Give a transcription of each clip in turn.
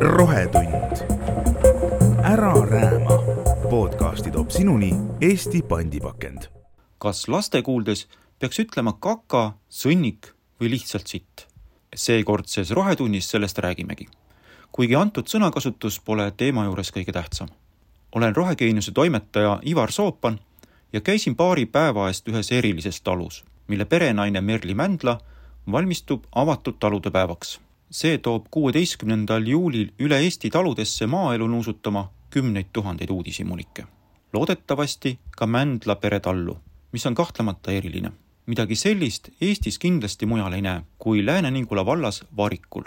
rohetund. ära rääma. podcasti toob sinuni Eesti pandipakend. kas laste kuuldes peaks ütlema kaka, sõnnik või lihtsalt sitt? seekordses Rohetunnis sellest räägimegi. kuigi antud sõnakasutus pole teema juures kõige tähtsam. olen Rohegeeniuse toimetaja Ivar Soopan ja käisin paari päeva eest ühes erilises talus, mille perenaine Merli Mändla valmistub avatud talude päevaks. see toob kuueteistkümnendal juulil üle Eesti taludesse maaelu nuusutama kümneid tuhandeid uudishimulikke. loodetavasti ka Mändla peretallu, mis on kahtlemata eriline. midagi sellist Eestis kindlasti mujal ei näe, kui Lääne-Ningula vallas Varikul.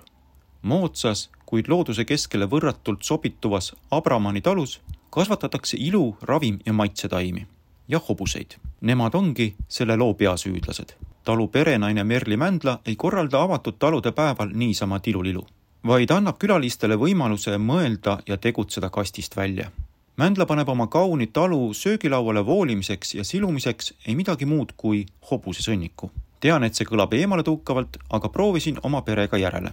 moodsas, kuid looduse keskele võrratult sobituvas Abramani talus kasvatatakse ilu, ravim ja maitsetaimi ja hobuseid. Nemad ongi selle loo peasüüdlased. Talu perenaine Merli Mändla ei korralda avatud talude päeval niisama tilulilu, vaid annab külalistele võimaluse mõelda ja tegutseda kastist välja. Mändla paneb oma kauni talu söögilauale voolimiseks ja silumiseks ei midagi muud kui hobusesõnniku. tean, et see kõlab eemaletõukavalt, aga proovisin oma perega järele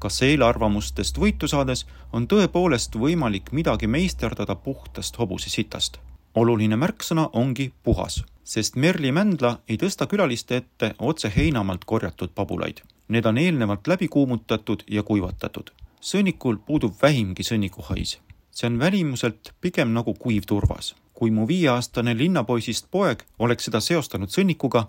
kas eelarvamustest võitu saades on tõepoolest võimalik midagi meisterdada puhtast hobusesitast oluline märksõna ongi puhas, sest Merli Mändla ei tõsta külaliste ette otse heinamaalt korjatud pabulaid. Need on eelnevalt läbi kuumutatud ja kuivatatud. sõnnikul puudub vähimgi sõnnikuhais. see on välimuselt pigem nagu kuiv turvas. kui mu viieaastane linnapoisist poeg oleks seda seostanud sõnnikuga,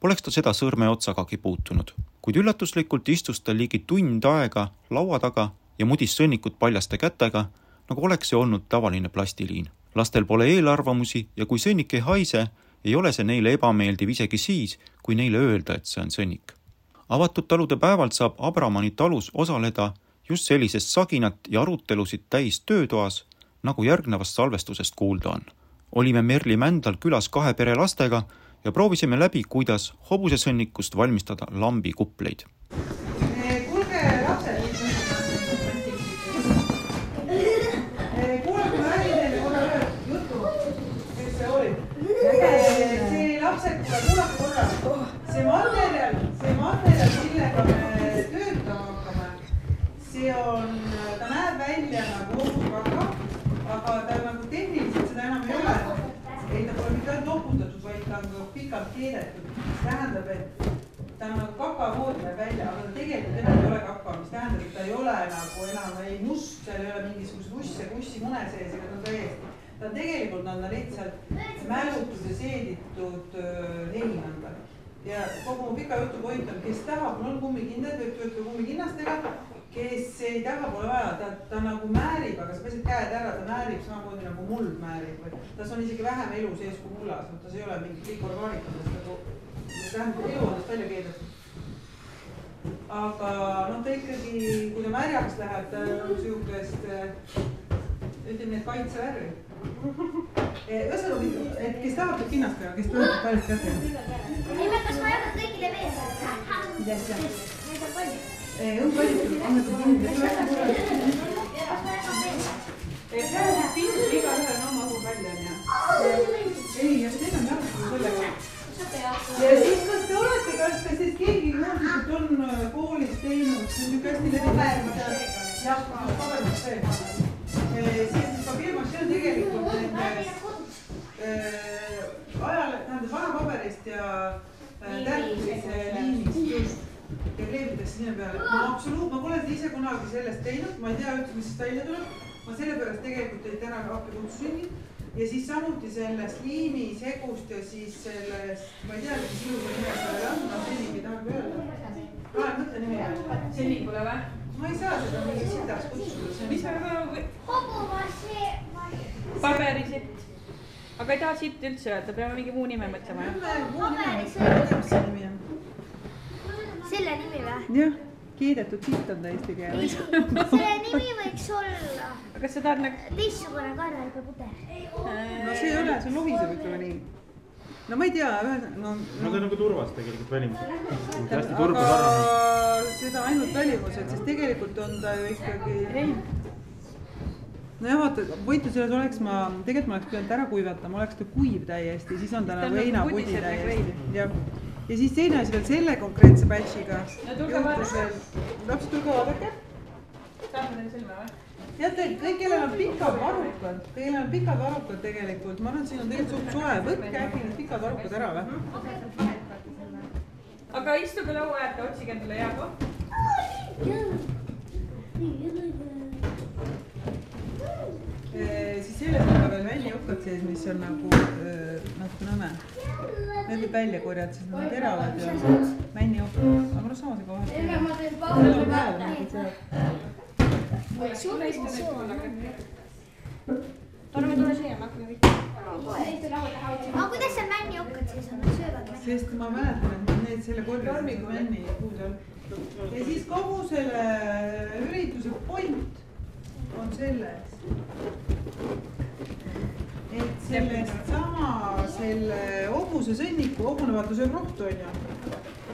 poleks ta seda sõrmeotsagagi puutunud. kuid üllatuslikult istus ta ligi tund aega laua taga ja mudis sõnnikut paljaste kätega, nagu oleks see olnud tavaline plastiliin lastel pole eelarvamusi ja kui sõnnik ei haise, ei ole see neile ebameeldiv isegi siis, kui neile öelda, et see on sõnnik. avatud talude päeval saab Abramani talus osaleda just sellisest saginat ja arutelusid täis töötoas, nagu järgnevast salvestusest kuulda on. olime Merli Mändal külas kahe pere lastega ja proovisime läbi, kuidas hobusesõnnikust valmistada lambikupleid keedetud, mis tähendab, et ta on nagu kaka moodi näeb välja, aga ta tegelikult enam ei ole kaka, mis tähendab, et ta ei ole nagu enam ei must, seal ei ole mingisugust usse kussi mune sees, ega ta on täiesti. ta tegelikult on ta lihtsalt mälutud ja seeditud öö, hein on ta. ja kogu mu pika jutu point on, kes tahab, mul on kummikindad, võib töötada kummikinnastega, kes ei taha, pole vaja, ta, ta nagu määrib, aga sa pesed käed ära, ta määrib samamoodi nagu muld määrib või tas on isegi vähem elu sees kui mullas, tas ei ole mingi kõik orgaanikud nagu tähendab, elu on tast välja keedetud. aga noh, ta ikkagi, kui ta märjaks läheb, ta on sihukest, ütleme nii, et kaitsevärvi. Ühesõnaga, et kes tahab, teeb kinnastega, kes töötab paljalt kätega. Emme, kas ma jagan kõigile veel? mis asja? Neid on palju. on valitud, annate ma jagan veel? see on piisab, igaühel on oma õhu välja, onju. ei, ja teil on jah, sellega ja siis, kas te olete, kas te siis keegi muusikud on äh, koolis teinud, see on niisugune hästi levinud. jah, pabermassee. siis papiirmassee on tegelikult nendest äh, ajal, tähendab vanapaberist ja äh, tärkise liimist just. ja kleebitakse sinna peale. ma absoluut, ma pole ise kunagi sellest teinud, ma ei tea üldse, mis sellest välja tuleb. ma sellepärast tegelikult teid täna ka appi kutsusingi ja siis samuti sellest liimisegust ja siis sellest, ma ei tea, mis ilusa nime sellel on, ma senini tahaks öelda. loe, mõtle nimi välja. sennikule või? Ma ei saa seda mingiks sitaks kutsuda, see on mis ise. hobumassee. paberisitt. aga ei taha sitt üldse öelda, peame mingi muu nime mõtlema jah? selle nimi või? jah, kiidetud sitt on ta eesti keeles. selle nimi võiks olla kas sa tahad nagu teistsugune karjapudel. no see ei ole, see lohiseb, ütleme nii. No ma ei tea, no, no ta on nagu turvas tegelikult välimuselt. hästi aga turbus sarnane. seda ainult välimuselt, sest tegelikult on ta ju ikkagi. ei, nojah, vaata, võitlus selles oleks ma, tegelikult ma oleks pidanud ära kuivatama, oleks ta kuiv täiesti, siis on ta nagu nagu heinapudi pudiseb nagu täiesti, jah. ja siis teine asi veel selle konkreetse batch'iga No tulge vaadake. lapsed tulge vaadake. saame teile silma või? teate, kõik, kellel on pikad varrukad, kellel on pikad varrukad tegelikult, ma arvan, et siin on tegelikult suht soe, võtke äkki need pikad varrukad ära või? aga istuge laua äärde, otsige endale hea koht. Eh, siis selles on ka veel väljajukkad sees, mis on nagu äh, natuke nõme. Need võib välja korjata, sest nad on teravad ja männijuhk, aga noh, samas ega vahest. Parem tule siia, me hakkame kõik. aga kuidas seal männijukkad siis on, söövad männi? sest ma mäletan, et need selle korjasid männi puude all. ja siis kogu selle ürituse point on selles, et sellest sama selle hobusesõnniku, hobune vaata sööb rohtu onju.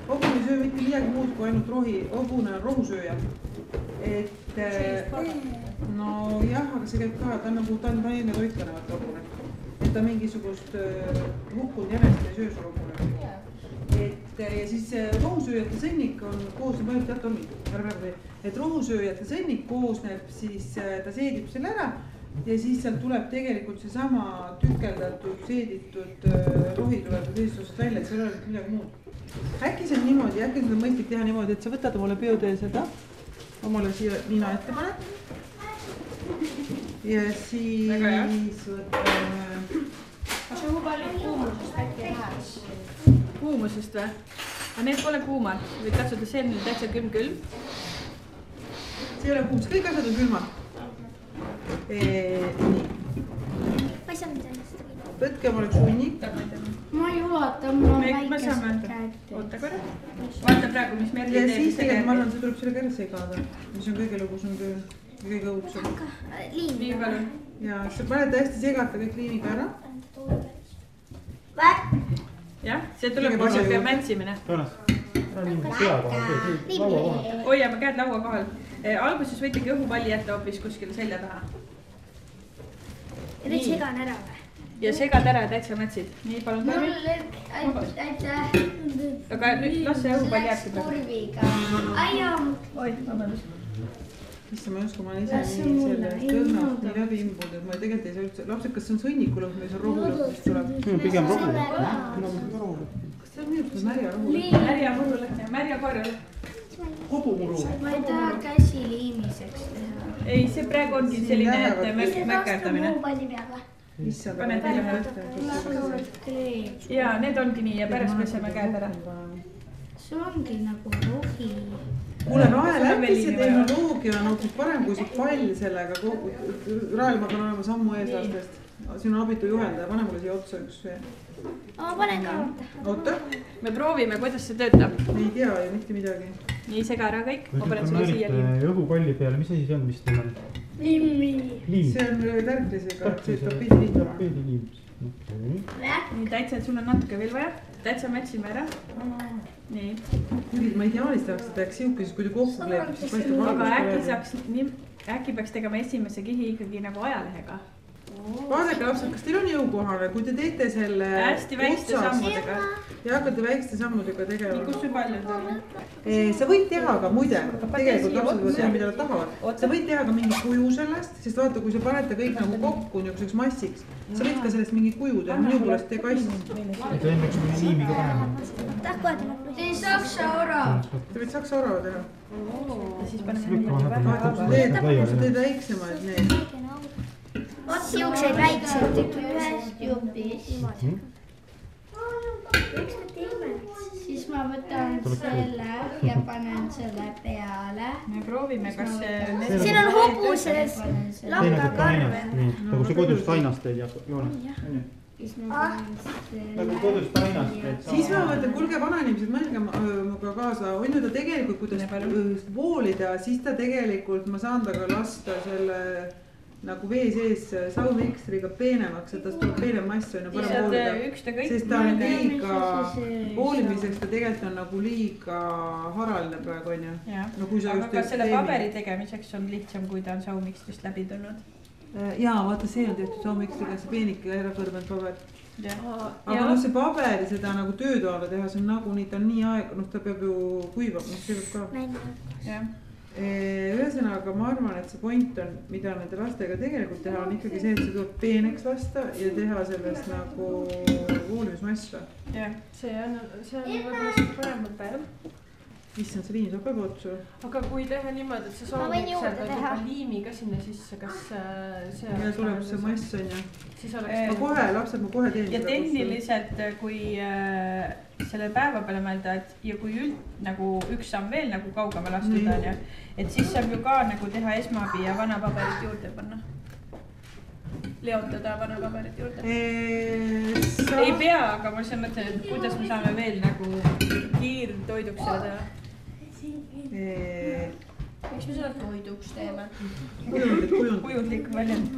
hobune ei söö mitte midagi muud kui ainult rohi, hobune on rohusööja. et äh, nojah, aga see käib ka, ta on nagu, ta on taime toitlane vaata hobune. et ta mingisugust äh, hukkunud jänest ei söö sul hobune. et äh, ja siis see rohusööjate sõnnik on, koosneb ainult jah, Tommi, ära praegu tee. et rohusööjate sõnnik koosneb siis, ta seedib selle ära ja siis sealt tuleb tegelikult seesama tükeldatud, seeditud äh, rohi tuleb teisest välja, et seal ei ole mitte midagi muud. äkki see on niimoodi, äkki seda on mõistlik teha niimoodi, et sa võtad omale peotee seda, omale siia nina ette paned. ja siis võtame kui palju kuumusest äkki läheks? kuumusest või? aga need pole kuumad, võid katsuda, see on nüüd täitsa külm-külm. see ei ole kuum, kõik asjad on külmad. nii, ma ei saanud ennast võtke omale üks hunnik, ma ei ulata me, me väikesed käed. oota korra. vaata praegu, mis Merli ja teeb. siis tegelikult ma arvan, see tuleb sellega ära segada, mis on kõige lõbusam töö, kõige õudsem. liim. nii palun. ja sa paned hästi segata kõik liimiga ära. jah, see tuleb Kõige mul siuke parem. mäntsimine. Joonas, ära niimoodi pea kohal tee, tee laua kohal. hoiame käed laua kohal. alguses võitegi õhupalli jätta hoopis kuskile selja taha ja nüüd segan ära või? Ja segad ära täitsa mätsid. nii, palun aitäh. aga nüüd las see õhupall jääbki praegu. kurviga. ai jaa, oi, vabandust. issand, ma ei oska, ma olen ise nii kõrnast muuda. nii läbi imbunud, et ma tegelikult ei saa üldse, lapsed, kas see on sõnniku lõhn või see on rohu lõhn, mis tuleb? pigem rohu, pigem rohu. kas see on arust märja rohu lõhn? märja murulõhn ja märja korjal. hobumuru. ma ei taha käsi liimiseks teha. ei, see praegu ongi selline, mäkerdamine. issand, Pane kleep, ja need ongi nii ja pärast peseme käed ära. see ongi nagu rohi. kuule, on vaja. tehnoloogia on hoopis parem kui see pall sellega kogu, Rael, ma pean olema sammu ees lastest. siin on abitu juhendaja, pane mulle siia otsa üks ma panen ka oota, me proovime, kuidas see töötab. ei tea ju mitte midagi. nii, sega ära kõik, ma panen sulle siia liimi. paneerite õhupalli peale, mis asi see on, mis teil on? limi. liim. see on tärklisega, see tapeedi liim. tapeediliim. okei. nii, täitsa, sul on natuke veel vaja, täitsa mätsime ära. nii, kuigi ma ideaalis tahaks, et läheks sihuke, siis kui ta kokku kleebib, siis paistab aga äkki saaks äkki peaks tegema esimese kihi ikkagi nagu ajalehega. Vaadake lapsed, kas teil on jõukohane, kui te teete selle hästi väikeste sammudega. ja hakkate väikeste sammudega tegema kus. sul pall on sa võid teha ka muide, tegelikult lapsed võivad teha, mida nad tahavad. Sa võid teha ka mingi kuju sellest, sest vaata, kui sa panete kõik nagu kokku niisuguseks massiks, sa võid ka sellest mingi kuju teha, minu poolest tee kass. et enne peaks mingi liimi ka panema. tee saksa orav. sa võid saksa orav teha. ja siis kui sa teed väiksemaid neid. Vot siukseid väikseid. ühest jupist. siis ma võtan selle ja panen selle peale. me proovime, kas see. siin on hobuses nii, nagu sa kodus tainast teed, Joonas. siis ma panen selle. nagu kodus tainast teed. siis ma mõtlen, kuulge, vanainimesed, mõelge minuga kaasa, on ju ta tegelikult, kui ta voolida, siis ta tegelikult, ma saan temaga lasta selle nagu vee sees saumikstriga peenemaks, et tast tuleb peenem mass on ju parem voolida. ükskõik. sest ta on liiga voolimiseks ta tegelikult on nagu liiga haraline praegu on ju. no kui sa aga just kas selle teed paberi tegemiseks on lihtsam, kui ta on saumikstrist läbi tulnud? Äh, jaa, vaata, see on tehtud saumikstriga, see peenike ära kõrbenud paber. aga noh, see paberi seda nagu töötoale teha, see on nagunii, ta on nii aeg, noh, ta peab ju kuivama, noh, see peab ka. jah, ühesõnaga, ma arvan, et see point on, mida nende lastega tegelikult teha, on ikkagi see, et see tuleb peeneks lasta ja teha sellest nagu uurimismass või. jah. see on, see on võib-olla parem mõte jah. issand, see liin saab ka otsa. aga kui teha niimoodi, et sa Ma seda teha. juba liimi ka sinna sisse, kas äh, see. ja tuleb see mass on ju. siis ma oleks. kohe, lapsed, ma kohe teen. ja tehniliselt, kui äh, selle päeva peale mõelda, et ja kui üld nagu üks samm veel nagu kaugemale astuda onju, et siis saab ju ka nagu teha esmaabi ja vana paberit juurde panna. leotada vana paberit juurde. sa ei pea, aga ma lihtsalt mõtlen, et kuidas me saame veel nagu kiirtoiduks selle teha. Eh, miks me selle toiduks teeme? kujundlik, kujundlik. kujundlik väljend.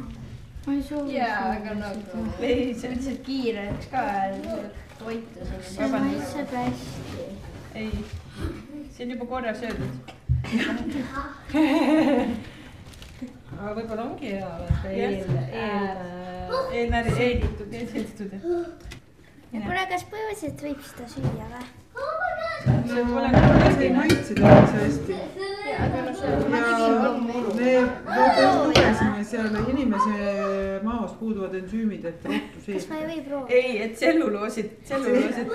ma ei soovi. jaa, aga nagu. ei, see on lihtsalt kiireks ka toitu see maitseb hästi. ei, see on juba korra söödud. aga võib-olla ongi hea vaata eel, eel. eelnäri, eelitud, eelitud. kuule, kas põhimõtteliselt võib seda süüa või? See pole see nagu ei maitse täitsa hästi. see ja me just lugesime seal inimese maos puuduvad ensüümid, et rohtu kas ma sees. ei või proovida? ei, et tselluloosid, tselluloosid.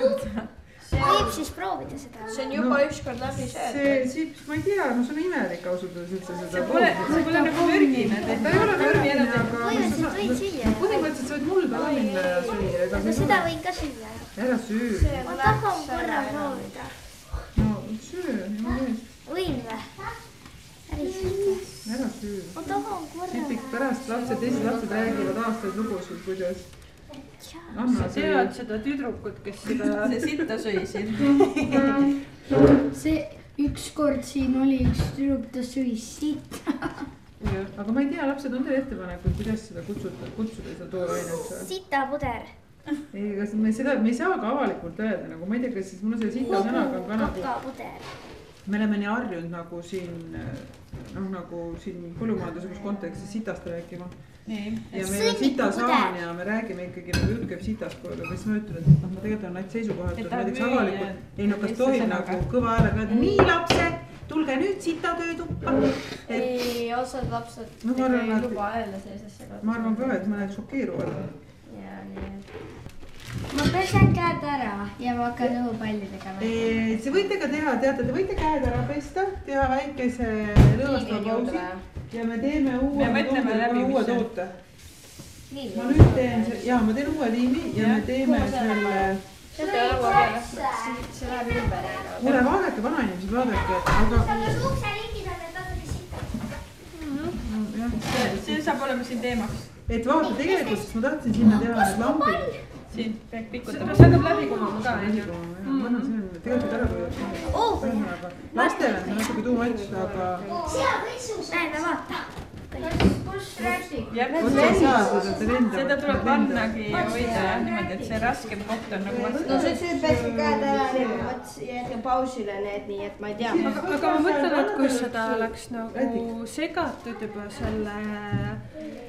Võib siis proovida seda? see on juba ükskord läbi see söödud. sips, ma ei tea, no see on imelik ausalt öeldes üldse see seda pole, see pole nagu mürgine ta ei ole värviline, aga põhimõtteliselt võid süüa. põhimõtteliselt sa võid mulda ka minna ja süüa, no see seda võin ka süüa ära söö, ma tahan korra proovida. no söö, jumala eest, võin või? päriselt või? ära söö. ma tahan Sipik, korra. pärast lapsed, teised lapsed räägivad aastaid lugusid, kuidas Anna sa tead seda tüdrukut, kes seda. see sitta sõi siin. see ükskord siin oli üks tüdruk, ta sõi siit. aga ma ei tea, lapsed, on teil ettepanekuid, kuidas seda kutsuda, kutsuda seda toorainet või? sitapuder. ei, kas me seda, me ei saa ka avalikult öelda nagu, ma ei tea, kas siis mul on selle sita sõnaga on ka nagu, kakapuder. Me oleme nii harjunud nagu siin noh, nagu siin põllumajanduslikus kontekstis sitast rääkima. ja meil on sitasaan ja me räägime ikkagi nagu jutt käib sitast kogu aeg, siis ma ütlen, et noh, ma tegelikult olen näiteks seisukohalt, Et et näiteks avalikult, ei no kas tohib nagu kõva häälega öelda, nii lapsed, tulge nüüd sitatöö tuppa. et ei, osad lapsed No arvan, ei luba hääle sellisesse kohta. ma arvan ka, et mõned šokeeruvad. ja nii, ma pesen käed ära ja ma hakkan õhupallidega mängima. Te võite ka teha, teate, te võite käed ära pesta, teha väikese lõõgastava pausi ja me teeme uue Me mõtleme läbi, mis uue see on. toote. ma nüüd teen, ja ma teen uue liimi ja me teeme selle, kuule vaadake, vanainimesed, vaadake, aga natuke sitad? jah, see saab olema siin teemaks. et vaata, tegelikult siis ma tahtsin sinna teha need lambid. Siin peab pikutama. see hakkab läbi kumama ka, onju. ma arvan, see on tegelikult ära kuulata. ühesõnaga, lastele on see natuke too much, aga näe, vaata. jah, otse ei saa seda, tuleb pannagi hoida jah, niimoodi, et see raskem koht on nagu no vastu. see sööb hästi käed ära, jätke pausile need, nii et ma ei tea. aga ma mõtlen, et kui seda oleks nagu segatud juba selle.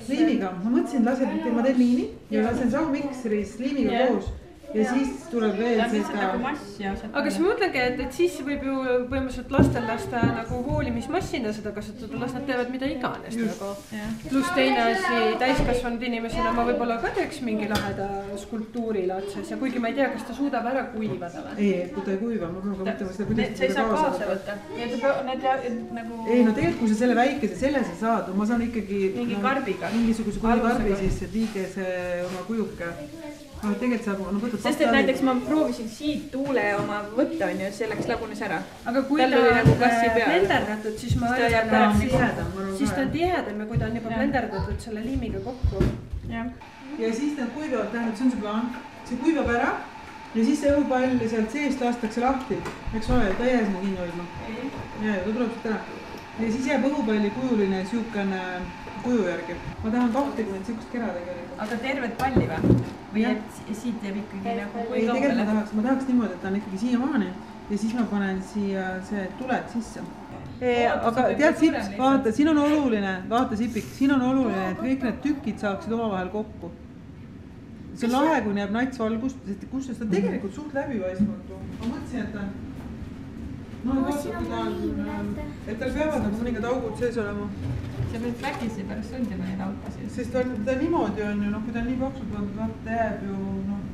liimiga, ma mõtlesin, lasen, ma teen liimi ja lasen saumikseris liimiga koos ja siis tuleb veel nagu seda. ja sealt. aga siis ma mõtlengi, et, et siis võib ju põhimõtteliselt lastel lasta nagu hoolimismassina seda kasutada, las nad teevad mida iganes nagu. pluss teine asi, täiskasvanud inimesena ma võib-olla ka teeks mingi laheda skulptuuri laadses ja kuigi ma ei tea, kas ta suudab ära kuivada või. ei, kui ta ei kuiva, ma pean ka mõtlema seda, kuidas Need, sa ei saa kaasa võtta. Need, need ja- nagu. ei no tegelikult, kui sa selle väikese, selle sa saad, ma saan ikkagi. Mingi karbiga. mingisuguse kuivakarbi sisse, tiige see oma kujuke. noh, tegelikult saab, no võtad. sest et näiteks ma proovisin siit tuule oma võtta, onju, selleks lagunes ära. aga kui Tal ta oli on nagu äh, blenderdatud, siis ma Siis ta jääb arvan, et siis ta on tihedam ja kui ta on juba blenderdatud selle liimiga kokku. jah, ja siis nad kuivavad, tähendab, see on see plaan, see kuivab ära ja siis see õhupall sealt seest lastakse lahti, eks ole, ta ei jää sinna kinni hoidma. ja, ja ta tuleb sealt ära. ja siis jääb õhupalli kujuline siukene kuju järgi. ma tahan kahtekümmet siukest kera tegelikult. aga tervet palli või? või et siit jääb ikkagi nagu kui ei, tegelikult ma tahaks, ma tahaks niimoodi, et ta on ikkagi siiamaani ja siis ma panen siia see tuled sisse. aga peab tead, Sips, vaata, siin on oluline, vaata, Sipik, siin on oluline, et kõik need tükid saaksid omavahel kokku. see on lahe, kui näeb nats valgust, kusjuures ta on tegelikult suht läbipaistmatu. ma mõtlesin, et ta on. No Oo, vaata, on on näete., et tal peavad nagu mõningad augud sees olema, sa pead vägisi pärast sundima neid autosid. sest ta on, ta niimoodi on ju noh, kui ta on nii paksult pandud, vaata ta jääb ju noh.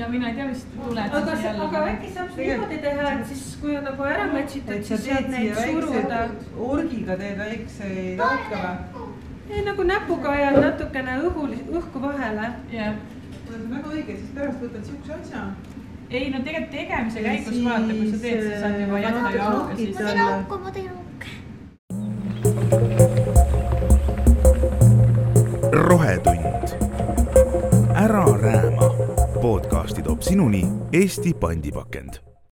ja mina ei tea, mis tuled. aga, aga äkki saab niimoodi teha, et siis kui on nagu ära mätsitud, siis saab teed neid suruda. väikse, orgiga teed väikseid auke või? ei nagu näpuga ajad natukene õhu, õhku vahele. jah, on väga õige, siis pärast võtad siukse asja. Ei no tegelikult tegemise käigus siis, vaata, kui sa teed, siis saad juba äh, jätta nokid sisse ma. teen auku, ma teen auke. rohetund. ära rääma. podcasti toob sinuni Eesti pandipakend